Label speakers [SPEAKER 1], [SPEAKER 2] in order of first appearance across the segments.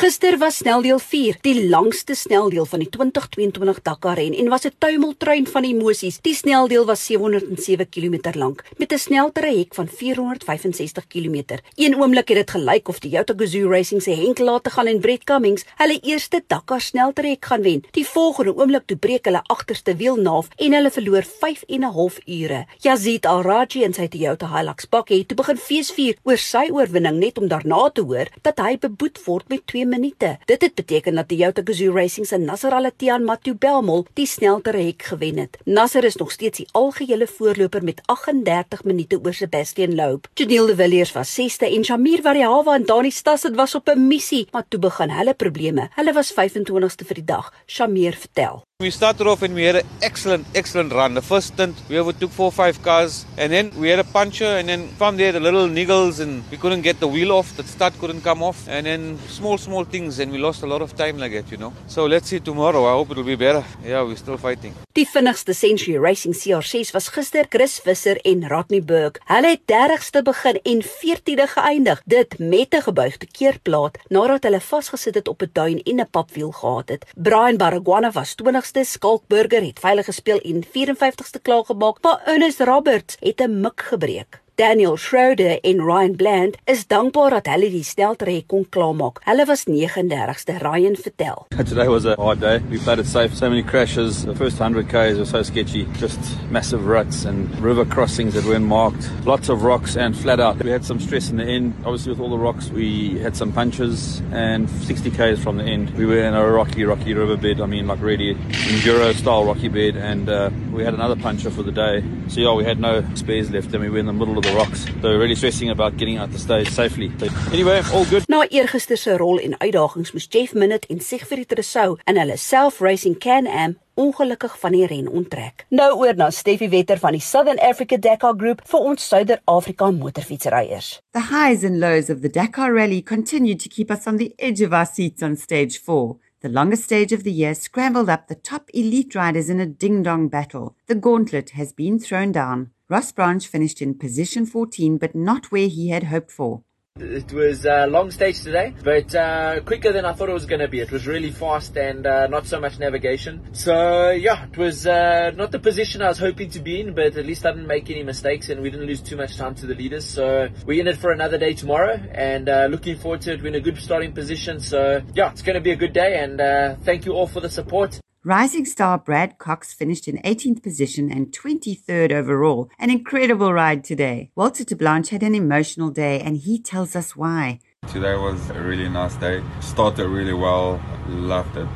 [SPEAKER 1] Gister was sneldeel 4, die langste sneldeel van die 2022 Dakar ren en was 'n tuimeltrein van emosies. Die sneldeel was 707 km lank met 'n sneltrek van 465 km. Een oomblik het dit gelyk of die Toyota Gazoo Racing se Henk laat te gaan en Brett Cummings hulle eerste Dakar sneltrek gaan wen. Die volgende oomblik toe breek hulle agterste wiel naaf en hulle verloor 5 en 'n half ure. Yazid Al-Raji en sy Toyota Hilux bakkie het toe begin feesvier oor sy oorwinning net om daarna te hoor dat hy beboet word met 2 minute. Dit het beteken dat Toyota Gazoo Racing se Nasser Al-Attiyah Matu Belmol die sneltrek gewen het. Nasser is nog steeds die algehele voorloper met 38 minute oor Sebastian Loeb. Janiel de Villiers was 6ste en Shamir Variawa en Dani Stassen was op 'n missie, maar toe begin hulle probleme. Hulle was 25ste vir die dag. Shamir vertel.
[SPEAKER 2] We started off and we had an excellent, excellent run. The first stint, we overtook four or five cars, and then we had a puncture, and then from there, the little niggles, and we couldn't get the wheel off, the start couldn't come off, and then small, small things, and we lost a lot of time like that, you know. So let's see tomorrow. I hope it'll be better. Yeah, we're still fighting.
[SPEAKER 1] Die vinnigste Century Racing CR6 was gister Chris Visser en Rodney Burke. Hulle het 30ste begin en 14de geëindig, dit met 'n gebuigde keerplaat nadat hulle vasgesit het op 'n duin en 'n papwiel gehad het. Brian Baragwana was 20 50ste Skalkburger het veilig gespeel en 54ste klaar gemaak, maar Ernest Roberts het 'n mik gebreek. Daniel Schroeder en Ryan Bland is dankbaar dat hulle die steltrek kon klaarmaak. Hulle was 39ste, Ryan vertel.
[SPEAKER 3] Today was a hard day. We played it safe. So many crashes. The first 100 k's were so sketchy. Just massive ruts and river crossings that weren't marked. Lots of rocks and flat out. We had some stress in the end. Obviously with all the rocks, we had some punches and 60 k's from the end. We were in a rocky, rocky riverbed. I mean, like really enduro style rocky bed. And uh, we had another puncher for the day. So yeah, we had no spares left and we were in the middle of the the rocks. So really stressing about getting out the stage safely. So anyway, all good.
[SPEAKER 1] Na eergister se rol en uitdagings moes Jeff Minute en Siegfried Rousseau in hulle self-racing Can-Am ongelukkig van die ren onttrek. Nou oor na Steffi Wetter van die Southern Africa Dakar Group vir ons Suider-Afrika motorfietsryers.
[SPEAKER 4] The highs and lows of the Dakar Rally continued to keep us on the edge of our seats on stage 4. The longest stage of the year scrambled up the top elite riders in a ding-dong battle. The gauntlet has been thrown down. Ross Branch finished in position 14, but not where he had hoped for.
[SPEAKER 5] It was a long stage today, but uh, quicker than I thought it was going to be. It was really fast and uh, not so much navigation. So yeah, it was uh, not the position I was hoping to be in, but at least I didn't make any mistakes and we didn't lose too much time to the leaders. So we're in it for another day tomorrow and uh, looking forward to it. We're in a good starting position. So yeah, it's going to be a good day and uh, thank you all for the support.
[SPEAKER 4] Rising star Brad Cox finished in 18th position and 23rd overall. An incredible ride today. Walter Terblanche had an emotional day and he tells us why.
[SPEAKER 6] Today was a really nice day. Started really well. Loved it.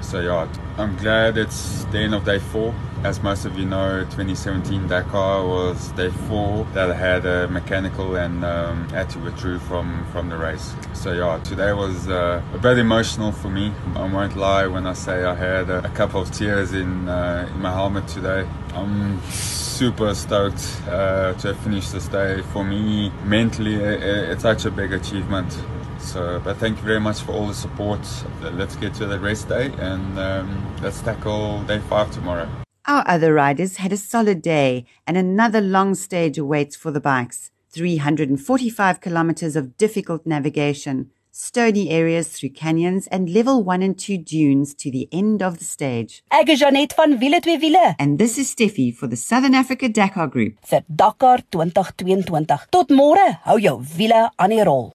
[SPEAKER 6] So yeah, I'm glad it's the end of day four. As most of you know, 2017 Dakar was day four that I had a mechanical and um, had to withdraw from, from the race. So yeah, today was uh, a bit emotional for me. I won't lie when I say I had a, couple of tears in, uh, in my helmet today. I'm super stoked uh, to have finished this day. For me, mentally, it, it's such a big achievement. So, but thank you very much for all the support. Let's get to the race day and um, let's tackle day five tomorrow.
[SPEAKER 4] Our other riders had a solid day and another long stage awaits for the bikes. 345 kilometers of difficult navigation, stony areas through canyons and level 1 and 2 dunes to the end of the stage.
[SPEAKER 1] Ek is Janet van Wiele twee wiele.
[SPEAKER 4] And this is Steffi for the Southern Africa Dakar Group.
[SPEAKER 1] Vir Dakar 2022. Tot môre, hou jou wiele aan die rol.